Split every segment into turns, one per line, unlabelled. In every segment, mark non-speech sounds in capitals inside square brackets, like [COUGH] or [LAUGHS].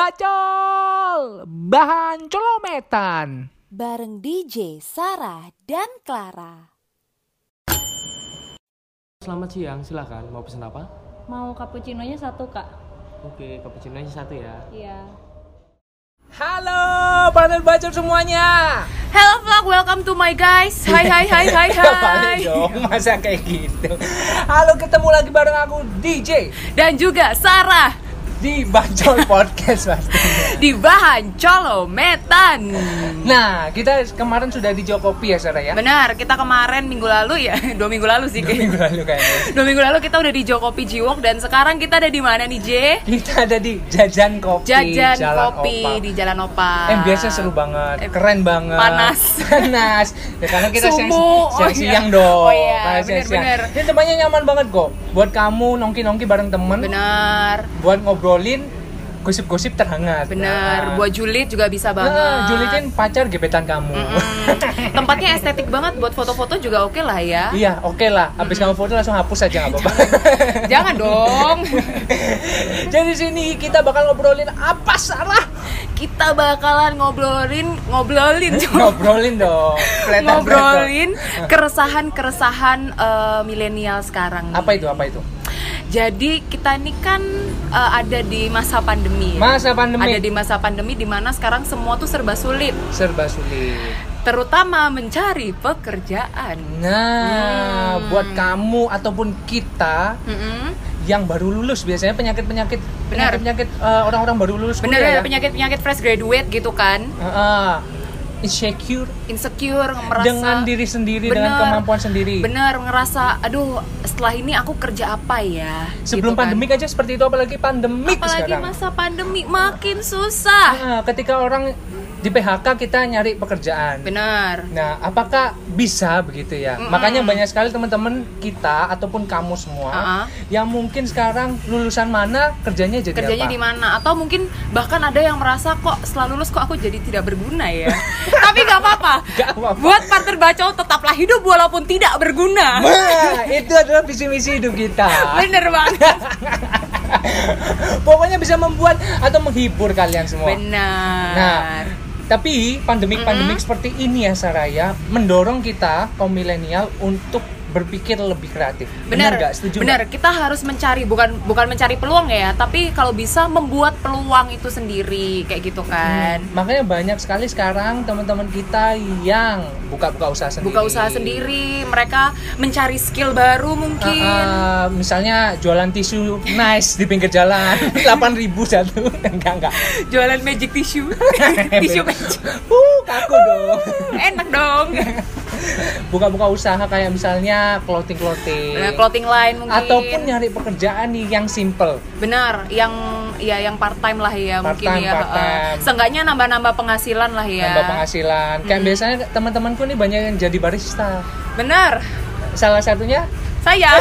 Bacol Bahan colometan
bareng DJ Sarah dan Clara.
Selamat siang, silakan. Mau pesan apa?
Mau cappuccino-nya satu, Kak.
Oke, cappuccino aja satu ya.
Iya.
Halo panel bacol semuanya
Hello vlog, welcome to my guys. Hai hai hai hai
Balik [LAUGHS]
hai.
dong, masa kayak gitu Halo ketemu lagi bareng aku DJ
Dan juga Sarah
Di Bacol [LAUGHS] Podcast pastinya
di bahan Colo Metan.
Nah, kita kemarin sudah di Jokopi ya Sarah ya
Benar, kita kemarin minggu lalu ya, [LAUGHS] dua minggu lalu sih.
Minggu
kayaknya.
lalu kayaknya [LAUGHS]
Dua minggu lalu kita udah di Jokopi Jiwok dan sekarang kita ada di mana nih J?
Kita ada di Jajan Kopi
Jajan
Jalan
kopi
Opak.
di Jalan Opa.
Eh biasa seru banget,
Eh,
keren banget
panas.
Panas Ya karena kita siang, siang,
Oh,
siang
iya.
dong
Oh, iya, bener-bener.
Ini tempatnya nyaman banget kok Buat kamu nongki-nongki bareng temen
Benar,
Buat ngobrolin gosip-gosip terhangat Nah.
benar. Buat julid juga bisa banget.
Nah, julitin pacar gebetan kamu
Mm-mm. [LAUGHS] Tempatnya estetik banget buat foto-foto juga oke lah ya.
Iya oke lah Habis kamu foto langsung hapus aja nggak apa-apa
Jangan dong. [LAUGHS]
Jadi sini kita bakal ngobrolin apa Sarah?
Kita bakalan ngobrolin ngobrolin Cok.
Ngobrolin dong
ngobrolin keresahan-keresahan eh, milenial sekarang. nih.
Apa itu apa itu?
Jadi kita ini kan eh, ada di masa pandemi. ya.
Masa pandemi
Ada di masa pandemi di mana sekarang semua tuh serba sulit,
serba sulit
terutama mencari pekerjaan.
Nah,
Hmm.
buat kamu ataupun kita
Mm-mm.
yang baru lulus biasanya penyakit-penyakit
Benar.
penyakit-penyakit eh, orang-orang baru lulus
Bener
kuliah
ya penyakit-penyakit fresh graduate gitu kan,
Heeh. Insecure
insecure, merasa
dengan diri sendiri dengan
Bener.
kemampuan sendiri.
bener ngerasa, aduh setelah ini aku kerja apa ya?
Sebelum
Gitu kan.
pandemik aja seperti itu apalagi pandemik
apalagi
sekarang.
masa pandemi makin susah.
Nah, ketika orang di PHK kita nyari pekerjaan.
Benar.
Nah, apakah bisa begitu ya?
Mm-mm.
Makanya banyak sekali teman-teman kita ataupun kamu semua
Uh-uh.
yang mungkin sekarang lulusan mana kerjanya jadi
Kerjanya
apa?
di mana? Atau mungkin bahkan ada yang merasa kok setelah lulus kok aku jadi tidak berguna ya. [LAUGHS] Tapi nggak apa-apa.
Apa-apa.
Buat partner bacot tetaplah hidup walaupun tidak berguna.
Wah, itu adalah visi misi hidup kita. [LAUGHS]
Bener banget. [LAUGHS]
Pokoknya bisa membuat atau menghibur kalian semua.
Benar.
Nah, tapi pandemik-pandemik seperti ini ya Saraya mendorong kita kaum milenial untuk berpikir lebih kreatif.
benar
nggak? Setuju
benar. Kita harus mencari bukan bukan mencari peluang ya tapi kalau bisa membuat peluang itu sendiri kayak gitu kan.
Hmm, Makanya banyak sekali sekarang teman-teman kita yang buka-buka usaha sendiri.
buka usaha sendiri mereka mencari skill baru mungkin.
Ah, ah, misalnya jualan tisu nice di pinggir jalan. [LAUGHS] 8000 satu. [LAUGHS] Enggak enggak.
Jualan magic tissue [LAUGHS] tisu magic.
Uh kaku dong.
Enak dong
buka-buka usaha kayak misalnya clothing clothing
Nah, clothing line mungkin.
Ataupun nyari pekerjaan nih yang simple.
Benar yang ya yang part time lah ya mungkin
Part-time,
ya
part-time.
eh, seenggaknya nambah-nambah penghasilan lah ya.
Nambah penghasilan. Kayak biasanya teman-temanku nih banyak yang jadi barista.
Benar.
Salah satunya?
Saya [LAUGHS]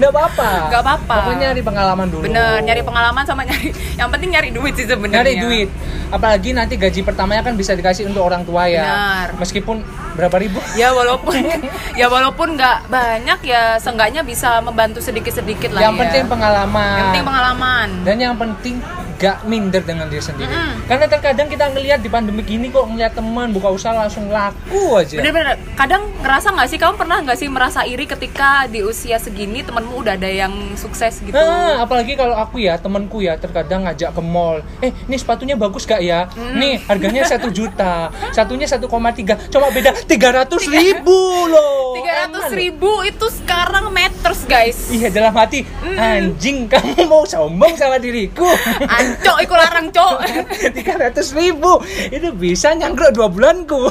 nggak apa-apa.
Nggak apa-apa.
pokoknya nyari pengalaman dulu.
Bener nyari pengalaman sama nyari yang penting nyari duit sih sebenarnya.
Nyari duit. Apalagi nanti gaji pertamanya kan bisa dikasih untuk orang tua ya.
Benar.
meskipun berapa ribu?
Ya walaupun [LAUGHS] ya walaupun nggak banyak ya seenggaknya bisa membantu sedikit sedikit lah
yang
ya.
penting pengalaman.
Yang penting pengalaman.
Dan yang penting gak minder dengan diri sendiri.
Mm-mm.
karena terkadang kita ngelihat di pandemi gini kok ngelihat teman buka usaha langsung laku aja.
Bener-bener kadang ngerasa nggak sih? Kamu pernah nggak sih merasa iri ketika di usia segini temenmu udah ada yang sukses gitu?
Ah, apalagi kalau aku ya temanku ya terkadang ngajak ke mall. Eh ini sepatunya bagus gak ya? Nih harganya satu juta. Satunya 1,3 cuma beda 300 ribu loh.
tiga ratus
Eman loh.
ribu itu sekarang meters guys.
Iya dalam hati anjing kamu mau sombong sama diriku [LAUGHS]
ancok iku larang cok.
Tiga ratus ribu. Itu bisa nyangkruk dua bulanku.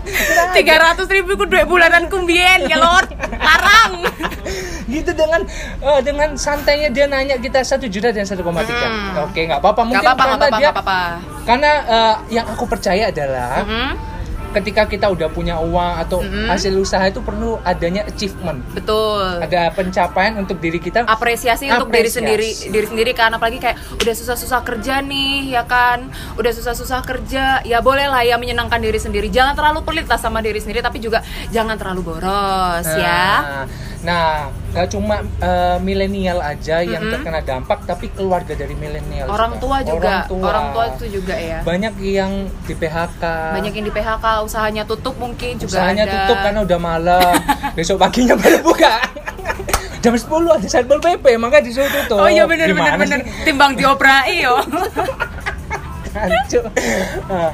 [LAUGHS]
Tiga ratus ribu ku dua bulanan kumbien ya lord larang.
Gitu dengan eh, dengan santainya dia nanya kita satu juta dan 1,3
Hmm.
oke nggak apa-apa. Mungkin
nggak apa-apa
karena
nggak apa-apa
dia
nggak apa-apa.
karena eh, yang aku percaya adalah
Hmm,
ketika kita udah punya uang atau
Mm-mm.
hasil usaha itu perlu adanya achievement.
Betul.
Ada pencapaian untuk diri kita.
Apresiasi untuk diri
Apresiasi.
sendiri diri sendiri kan apalagi kayak udah susah-susah kerja nih ya kan? Udah susah-susah kerja ya boleh lah ya menyenangkan diri sendiri. Jangan terlalu pelit lah sama diri sendiri tapi juga jangan terlalu boros ya
Nah, gak cuma eh, milenial aja yang
Mm-mm.
terkena dampak, tapi keluarga dari milenial.
Orang tua juga,
Orang tua.
orang tua itu juga ya.
Banyak yang di PHK.
Banyak yang di PHK, usahanya tutup mungkin juga
Usahanya
ada.
tutup karena udah malam. [LAUGHS] Besok paginya baru buka. [LAUGHS] Jam 10 ada Satpol PP, makanya disuruh tutup.
Oh iya
Gimana
bener.
sih?
Timbang dioprai yo. [LAUGHS]
Hancur. Nah,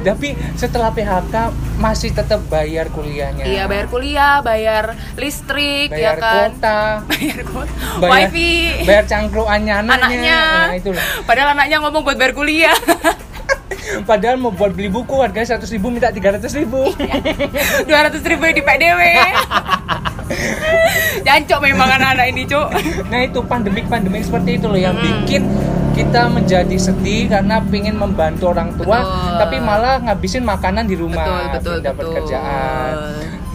tapi setelah PHK masih tetap bayar kuliahnya.
iya bayar kuliah, bayar listrik
bayar
ya kan.
kuota,
Bayar kuota.
bayar,
Wifi.
bayar cangkruannya anaknya.
Anaknya.
Nah.
Padahal anaknya ngomong buat bayar kuliah. [LAUGHS]
Padahal mau buat beli buku harganya 100 ribu minta 300 ribu.
Dua ratus ribu di PDW. [LAUGHS] Jancok memang anak-anak ini, Cuk.
Nah itu pandemik-pandemik seperti itu loh yang
Mm.
bikin kita menjadi sedih karena pengen membantu orang tua,
Betul.
tapi malah ngabisin makanan di rumah,
Betul,
dapat
betul.
kerjaan.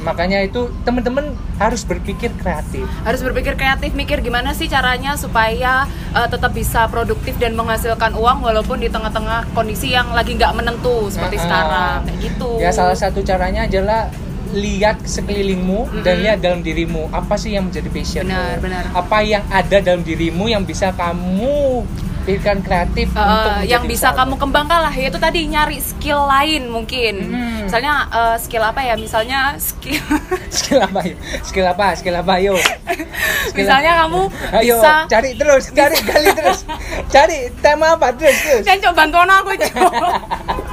Makanya itu teman-teman harus berpikir kreatif.
harus berpikir kreatif mikir gimana sih caranya supaya uh, tetap bisa produktif dan menghasilkan uang walaupun di tengah-tengah kondisi yang lagi nggak menentu seperti
Ah,
sekarang kayak gitu
Ya salah satu caranya adalah lihat sekelilingmu dan
Mm-mm.
lihat dalam dirimu apa sih yang menjadi passion
Benar, benar.
apa yang ada dalam dirimu yang bisa kamu pikirkan kreatif
Uh,
untuk
yang
menjadi
bisa kamu kembangkan lah yaitu tadi nyari skill lain mungkin.
Hmm.
misalnya uh, skill apa ya? Misalnya skill [LAUGHS]
skill apa yuk skill apa? Skill apa? Yuk Skill
misalnya kamu
Ayo,
bisa
cari terus, cari gali terus. [LAUGHS] Cari tema apa terus, terus.
dan coba bantuan aku coba [LAUGHS]
Eh,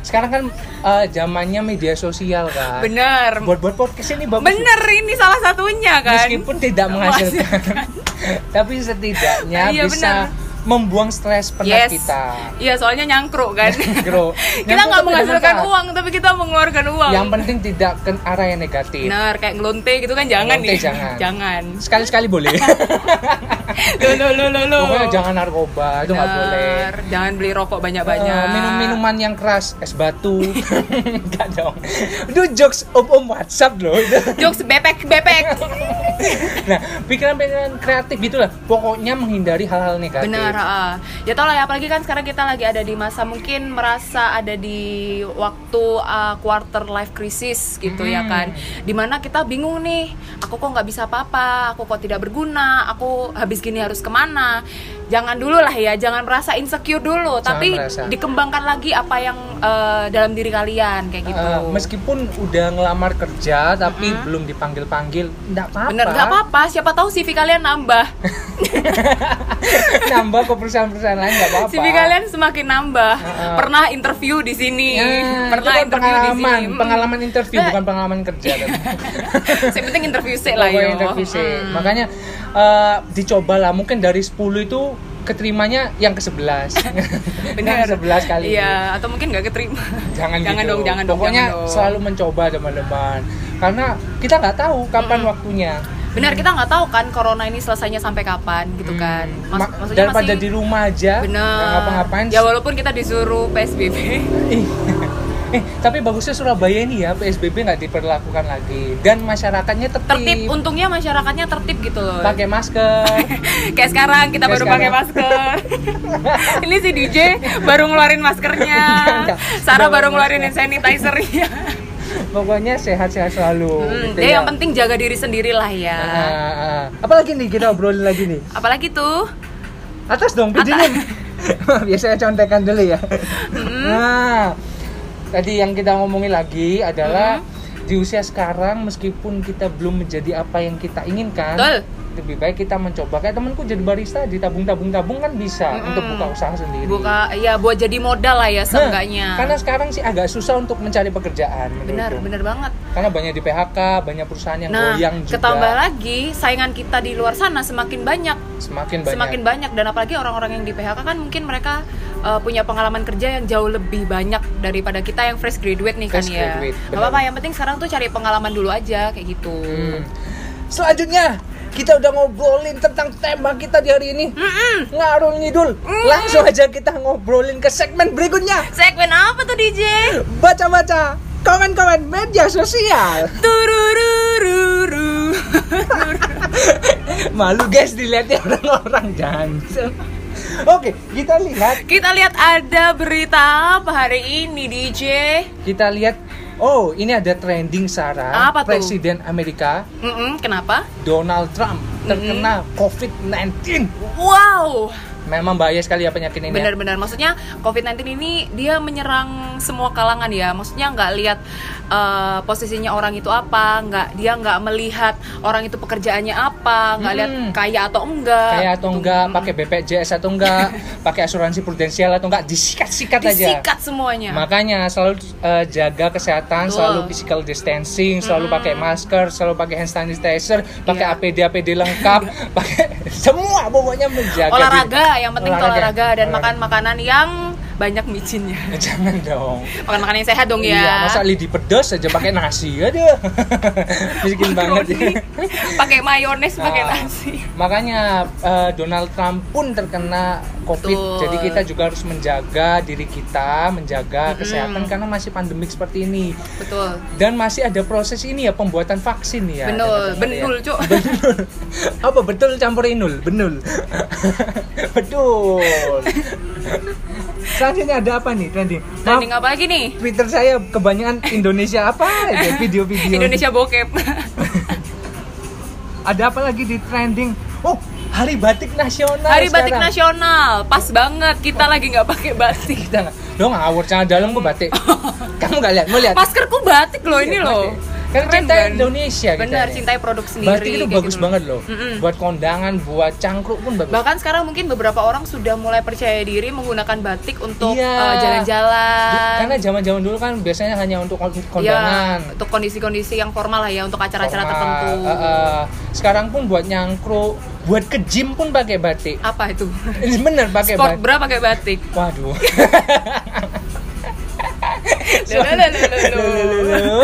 Sekarang kan eh, zamannya media sosial kan.
bener
Buat-buat podcast ini bagus.
bener ini salah satunya kan
Meskipun tidak menghasilkan, [LAUGHS] tapi setidaknya
Iya,
bisa
bener.
membuang stres penat
yes
kita.
iya soalnya nyangkruk kan
Bro, [LAUGHS]
kita nggak menghasilkan
bermanfaat.
uang tapi kita mengeluarkan uang
Yang penting tidak ke arah yang negatif.
benar kayak ngelonte gitu kan jangan
Ngelonte
nih
jangan.
jangan
Sekali-sekali boleh. [LAUGHS]
lo lo lo lo lo
Pokoknya jangan narkoba, itu nggak boleh.
Jangan beli rokok banyak banyak
Eh, minum-minuman yang keras, es batu. [LAUGHS] Enggak dong. Itu jokes om-om WhatsApp loh
jokes bepek bepek [LAUGHS]
Nah, pikiran-pikiran kreatif gitulah. Pokoknya menghindari hal-hal negatif.
benar ah. ya tau lah ya apalagi kan sekarang kita lagi ada di masa mungkin merasa ada di waktu uh, quarter life crisis gitu ya
Hmm.
kan di mana kita bingung nih aku kok nggak bisa apa-apa aku kok tidak berguna aku habis gini harus ke mana jangan dulu lah ya jangan merasa insecure dulu
Jangan
tapi
merasa.
dikembangkan lagi apa yang uh, dalam diri kalian kayak gitu
Eh, meskipun udah ngelamar kerja tapi belum dipanggil-panggil, enggak apa-apa.
bener nggak apa-apa siapa tahu CV kalian nambah [LAUGHS]
Nambah ke perusahaan-perusahaan lain enggak apa-apa.
CV kalian semakin nambah
Heeh.
pernah interview di sini
Ya,
pernah
kan
interview di sini
pengalaman interview
Nah.
bukan pengalaman kerja kan. [LAUGHS]
penting interview sih lah yo
interview sih.
Hmm.
Makanya eh, dicoba lah mungkin dari 10 itu keterimanya yang ke-11. [LAUGHS]
benar
yang 11 kali.
iya atau mungkin nggak keterima
Jangan,
jangan
gitu.
dong jangan dong
Pokoknya
dong.
selalu mencoba teman-teman. Karena kita nggak tahu kapan waktunya.
benar kita nggak tahu kan corona ini selesainya sampai kapan gitu kan Mas-
Ma-
maksudnya
daripada
masih
di rumah aja
benar
ngapa-ngapain
ya walaupun kita disuruh psbb
eh tapi bagusnya Surabaya ini ya PSBB nggak diperlakukan lagi. Dan masyarakatnya tertib,
tertib untungnya masyarakatnya tertib gitu loh.
Pakai masker. [LAUGHS]
Kayak sekarang kita
Kayak
baru pakai masker. [LAUGHS] Ini si DJ baru ngeluarin maskernya. [LAUGHS]
Enggak,
Sarah baru ngeluarin
masker.
sanitizernya.
Pokoknya sehat-sehat selalu
Hmm,
gitu
ya
ya.
yang penting jaga diri sendiri lah ya.
Ah, ah, ah. apalagi nih kita obrolin lagi nih.
Apalagi tuh?
Atas dong videonya biasanya contekan dulu ya. Nah tadi yang kita ngomongin lagi adalah di usia sekarang meskipun kita belum menjadi apa yang kita inginkan
Betul.
lebih baik kita mencoba kayak temanku jadi barista di tabung-tabung-tabung kan bisa
Mm-mm.
untuk buka usaha sendiri
buka ya buat jadi modal lah ya
Nah,
seenggaknya.
karena sekarang sih agak susah untuk mencari pekerjaan
benar benar banget.
karena banyak di PHK banyak perusahaan yang
Nah,
goyang juga
ketambah lagi saingan kita di luar sana semakin banyak,
semakin banyak
semakin banyak dan apalagi orang-orang yang di PHK kan mungkin mereka uh, punya pengalaman kerja yang jauh lebih banyak daripada kita yang fresh graduate nih
Fresh
kan ya.
graduate,
Gak
benar.
apa-apa yang penting sekarang tuh cari pengalaman dulu aja kayak gitu.
Hmm. Selanjutnya kita udah ngobrolin tentang tema kita di hari ini ngarul ngidul langsung aja kita ngobrolin ke segmen berikutnya
Segmen apa tuh DJ?
baca-baca komen-komen media sosial
Tururururu. [LAUGHS]
malu guys dilihatnya orang-orang jangan oke kita lihat
Kita lihat ada berita apa hari ini DJ?
kita lihat Oh, ini ada trending Sarah.
Apa tuh?
Presiden Amerika
Mm-mm, kenapa?
Donald Trump terkena COVID-19.
Wow,
Memang bahaya sekali ya penyakit ini. ya.
benar-benar. Maksudnya COVID-19 ini dia menyerang semua kalangan ya. Maksudnya nggak lihat eh, posisinya orang itu apa, nggak dia nggak melihat orang itu pekerjaannya apa, nggak lihat
Hmm.
kaya atau enggak.
Kayak atau
gitu.
enggak,
Mm-mm.
pakai BPJS atau enggak, [LAUGHS] pakai asuransi prudensial atau enggak, disikat-sikat aja.
disikat semuanya.
Makanya selalu eh, jaga kesehatan,
Betul.
selalu physical distancing, selalu pakai masker, selalu pakai hand sanitizer, pakai
Iya.
APD APD lengkap, [LAUGHS] pakai semua pokoknya menjaga
olahraga,
diri.
yang penting
Olahraga.
olahraga dan
Olahraga.
makan makanan yang banyak micinnya. [LAUGHS]
Jangan dong.
Makan makanan yang sehat dong ya.
Iya, masa lidi pedas aja pakai nasi aduh. [LAUGHS] Miskin banget ya.
pakai mayones, pakai
Ah.
nasi.
Makanya eh, Donald Trump pun terkena COVID.
Betul.
Jadi kita juga harus menjaga diri kita, menjaga kesehatan karena masih pandemik seperti ini.
Betul.
Dan masih ada proses ini ya pembuatan vaksin ya.
Benul,
dengar-dengar ya.
benul, Cuk. [LAUGHS]
Benul. Apa betul campur inul? Benul. betul. Selanjutnya ada apa nih trending? Maaf,
Trending apa lagi nih?
Twitter saya kebanyakan Indonesia apa [LAUGHS] ya video-video.
Indonesia bokep. [LAUGHS]
Ada apa lagi di trending? Oh, Hari Batik Nasional.
Hari Batik
sekarang.
Nasional. Pas banget kita lagi nggak pakai batik.
Kita nggak, lo ngawur celana dalam gue batik. [LAUGHS] Kamu nggak lihat? Mau lihat?
Maskerku batik loh ini
Iya,
loh.
Kan
Keren
cinta
kan?
Indonesia kita
Benar,
ini.
cintai produk sendiri.
Batik itu bagus
gitu.
banget loh.
Mm-mm.
Buat kondangan, buat cangkruk pun bagus.
Bahkan sekarang mungkin beberapa orang sudah mulai percaya diri menggunakan batik untuk
Iya.
eh, jalan-jalan.
Karena zaman-zaman dulu kan biasanya hanya untuk
Iya,
kondangan.
untuk kondisi-kondisi yang formal lah ya, untuk acara-acara tertentu.
Eh, eh. Sekarang pun buat nyangkruk, buat ke gym pun pakai batik.
Apa itu?
Bener pakai
Sport
batik.
bra pakai batik.
Waduh. [LAUGHS]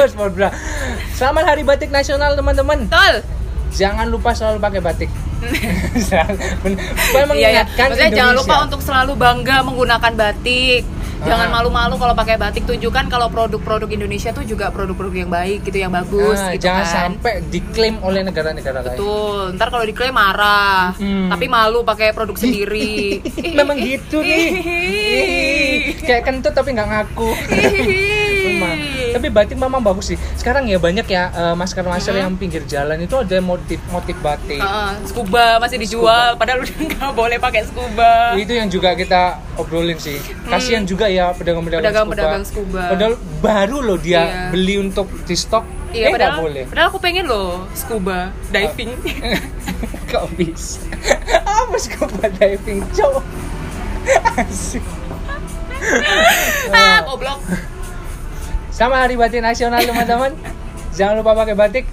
Sport bra. Selamat Hari Batik Nasional teman-teman.
Betul.
Jangan lupa selalu pakai batik. [LAUGHS] Supaya
Iya ya.
mengingatkan
Maksudnya jangan lupa untuk selalu bangga menggunakan batik. Jangan
Ah.
malu-malu kalau pakai batik. Tunjukkan kalau produk-produk Indonesia tuh juga produk-produk yang baik gitu, yang bagus
Nah,
gitu
jangan
kan.
sampai diklaim oleh negara-negara lain.
Betul. Ntar kalau diklaim marah.
Mm.
Tapi malu pakai produk sendiri. [LAUGHS]
Memang gitu nih. Ih, Kayak kentut tapi nggak ngaku. Memang. Tapi batik memang bagus sih. Sekarang ya banyak ya eh, masker-masker yang pinggir jalan itu ada motif-motif batik.
Heeh, scuba masih dijual padahal [LAUGHS] udah nggak boleh pakai scuba.
Itu yang juga kita obrolin sih. Kasihan juga ya pedagang-pedagang
Hmm. Pedagang-pedagang scuba.
Padahal baru loh dia
Iya.
beli untuk di stok.
Iya,
eh,
padahal,
boleh.
padahal aku pengen loh scuba diving. [LAUGHS]
Kok bisa? [LAUGHS] Apa scuba diving, cowok? Asik.
ah, goblok.
Sama Hari Batik Nasional teman-teman. [LAUGHS] Jangan lupa pakai batik.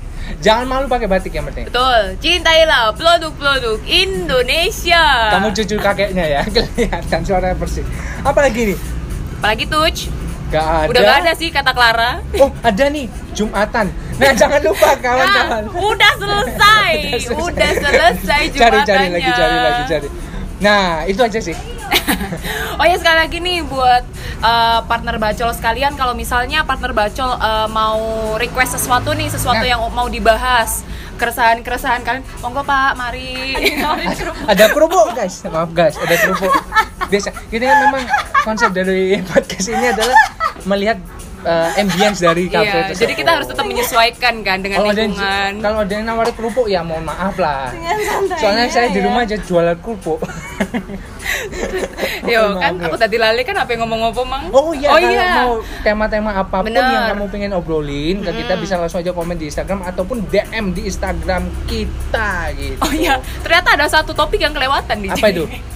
Jangan malu pakai batik yang penting.
Betul. Cintailah produk-produk Indonesia.
Kamu cucu kakeknya ya, [LAUGHS] kelihatan suaranya persis. Apa lagi nih?
apalagi tuh?
Gak ada.
Udah gak ada sih kata Clara.
Oh, ada nih Jumatan. Nah, [LAUGHS] jangan lupa kawan-kawan.
Nah, udah selesai. udah selesai
Cari
jumatannya.
cari lagi, cari lagi, cari. Nah, itu aja sih. [LAUGHS]
oh ya sekali lagi nih buat uh, partner bacol sekalian kalau misalnya partner bacol uh, mau request sesuatu nih sesuatu
Nah.
yang mau dibahas keresahan-keresahan kalian monggo pak mari.
Ada kerupuk, guys. Maaf, guys, ada kerupuk. Biasa. Ini kan memang konsep dari podcast ini adalah melihat eh, ambience dari kafe
Iya,
tersebut.
jadi kita harus tetap menyesuaikan kan dengan
kalau ada yang,
lingkungan.
kalau ada yang nawarin kerupuk ya mohon maaf lah. Soalnya saya di rumah aja jualan kerupuk. [LAUGHS]
Yo kan
maaf,
aku tadi lali kan apa yang ngomong-ngomong mang?
Oh iya,
oh iya.
mau tema-tema apa pun
Bener.
yang kamu pengen obrolin ke kita bisa langsung aja komen di Instagram ataupun DM di Instagram kita gitu.
Oh iya, ternyata ada satu topik yang kelewatan di
Apa
sini.
itu? [LAUGHS]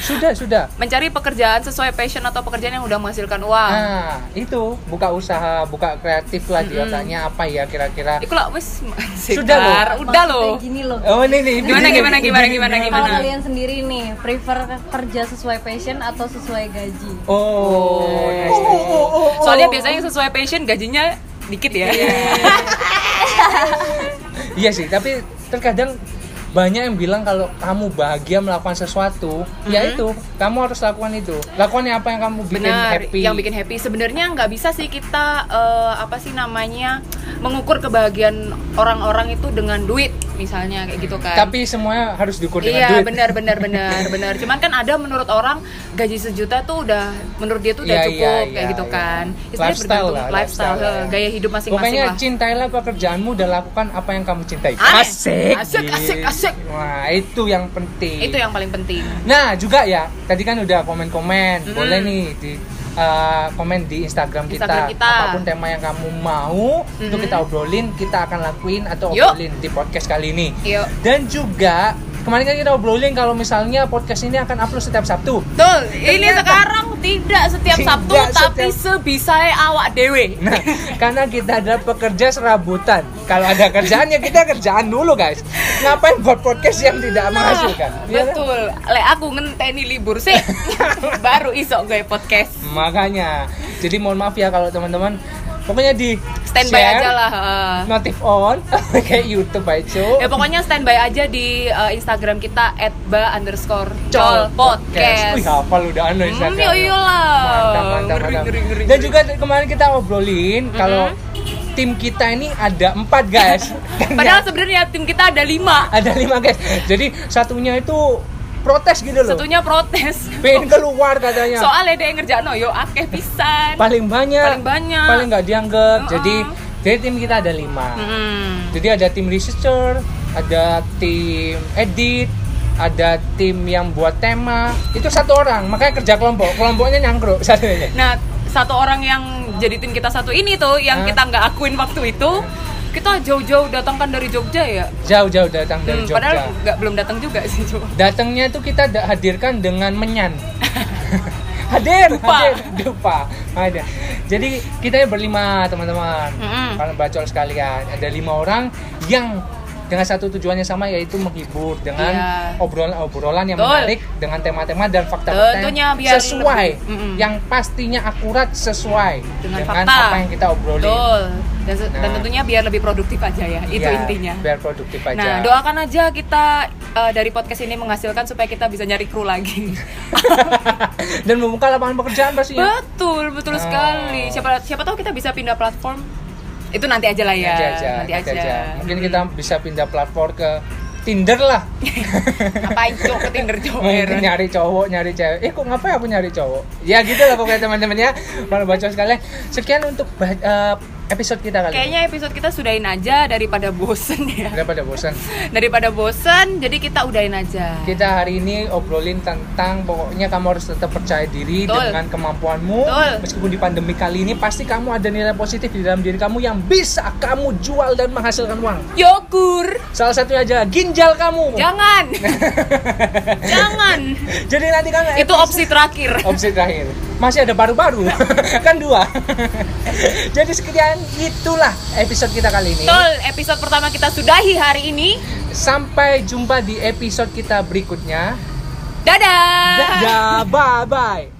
Sudah, sudah.
Mencari pekerjaan sesuai passion atau pekerjaan yang udah menghasilkan uang.
Nah, itu buka usaha, buka kreatif lah di otaknya apa ya kira-kira.
Iku lah wis
Sudah loh.
Udah loh.
Maksudnya gini loh
Oh ini nih.
Gimana, gimana, gimana, gimana,
kalau
gimana?
kalian sendiri nih prefer kerja sesuai passion atau sesuai gaji
Oh, nice, nice.
Soalnya biasanya yang sesuai passion gajinya dikit ya.
Iya [LAUGHS] sih, tapi terkadang banyak yang bilang kalau kamu bahagia melakukan sesuatu, ya itu kamu harus lakukan itu. Lakukan apa yang kamu bikin
Benar,
happy.
yang bikin happy. Sebenarnya nggak bisa sih kita eh, apa sih namanya mengukur kebahagiaan orang-orang itu dengan duit. Misalnya kayak gitu kan
Tapi semuanya harus diukur dengan
Iya
duit.
benar benar benar [LAUGHS] benar. Cuman kan ada menurut orang gaji sejuta tuh udah menurut dia tuh udah
Iya,
cukup
iya,
kayak
iya,
gitu
iya.
kan. Sebenarnya
Lifestyle lah,
lifestyle,
lifestyle,
gaya hidup masing-masing
Pokoknya
lah.
cintailah pekerjaanmu dan lakukan apa yang kamu cintai. Asik.
Asik, asik, asik.
Wah, itu yang penting.
Itu yang paling penting.
Nah, juga ya, tadi kan udah komen-komen.
Mm-mm.
Boleh nih di uh, komen di Instagram kita.
Instagram kita.
Apa pun tema yang kamu mau, itu
Mm-mm.
kita obrolin, kita akan lakuin atau
Yuk.
obrolin di podcast kali ini.
Yuk.
Dan juga kemarin kan kita obrolin kalau misalnya podcast ini akan upload setiap Sabtu.
Tuh, ini sekarang tidak setiap
Tidak
Sabtu tapi
setiap-
sebisa awak dewe.
Nah, karena kita adalah pekerja serabutan. Kalau ada kerjaan ya kita kerjaan dulu, guys. Ngapain buat podcast yang tidak menghasilkan? Iya kan?
Betul. Lek aku ngenteni libur sih. [LAUGHS] Baru isok gue podcast.
Makanya. Jadi mohon maaf ya kalau teman-teman pokoknya di
Standby
share,
aja lah. eh.
Notif on [LAUGHS] kayak YouTube aja.
Ya pokoknya standby aja di eh, Instagram kita @ba underscore
Col
podcast.
Wih, hafal udah anu
Hmm,
Instagram.
iya iyalah.
Mantap, mantap,
Ngeri,
mantap.
ngeri, ngeri,
Dan juga kemarin kita obrolin kalau tim kita ini ada empat guys. [LAUGHS]
Padahal sebenarnya tim kita ada lima.
ada lima guys. Jadi satunya itu protes gitu loh.
Satunya protes.
Pengen keluar katanya.
Soalnya dia yang ngerjain no, yo akeh pisan.
paling banyak
Paling banyak.
paling nggak dianggap
Uh-uh.
jadi jadi tim kita ada lima
Hmm.
jadi ada tim researcher ada tim edit ada tim yang buat tema itu satu orang makanya kerja kelompok kelompoknya nyangkruk [LAUGHS] satunya
Nah, satu orang yang jadi tim kita satu ini tuh yang
Hah?
kita nggak akuin waktu itu, kita jauh-jauh datang kan dari Jogja ya.
jauh-jauh datang dari
Hmm,
Jogja
padahal nggak belum datang juga sih coba.
datangnya itu kita hadirkan dengan menyan [LAUGHS] hadir
Dupa.
hadir dupa ada jadi kita berlima teman-teman
Mm-mm.
kalau bacol sekalian ada lima orang yang dengan satu tujuannya sama yaitu menghibur dengan
Iya.
obrolan-obrolan yang
Betul.
menarik dengan tema-tema dan fakta-fakta
Tentunya
yang
biar
sesuai
lebih- Mm-mm.
yang pastinya akurat sesuai
Dengan
dengan,
fakta.
apa yang kita obrolin
Betul. Dan, se- dan
Nah.
tentunya biar lebih produktif aja ya. Itu
Iya,
intinya.
biar produktif aja
Nah, doakan aja kita eh, dari podcast ini menghasilkan supaya kita bisa nyari kru lagi. [LAUGHS] [LAUGHS]
dan membuka lapangan pekerjaan pastinya
betul, betul
Oh.
sekali. Siapa siapa tahu kita bisa pindah platform. Itu nanti aja lah ya.
nanti aja,
nanti
nanti
aja.
aja. Mungkin kita bisa pindah platform ke Tinder lah. [LAUGHS]
Ngapain cok ke Tinder?
Mungkin
heran.
nyari cowok, nyari cewek. Eh kok ngapain aku nyari cowok? Ya gitu lah pokoknya teman-teman ya. Kalau baca sekalian. Sekian untuk eh, episode kita kali.
Kayaknya episode kita sudahin aja daripada bosen ya.
Daripada bosan. [LAUGHS]
Daripada bosen, jadi kita udahin aja.
Kita hari ini obrolin tentang pokoknya kamu harus tetap percaya diri
Betul.
dengan kemampuanmu.
Betul.
Meskipun di pandemi kali ini pasti kamu ada nilai positif di dalam diri kamu yang bisa kamu jual dan menghasilkan uang.
Yogur,
Salah satunya aja ginjal kamu.
jangan, [LAUGHS] jangan.
Jadi nanti kan
Itu opsi terakhir.
opsi terakhir masih ada baru-baru [LAUGHS] kan dua jadi sekian itulah episode kita kali ini
Betul, episode pertama kita sudahi hari ini.
sampai jumpa di episode kita berikutnya
Dadah.
dadah bye bye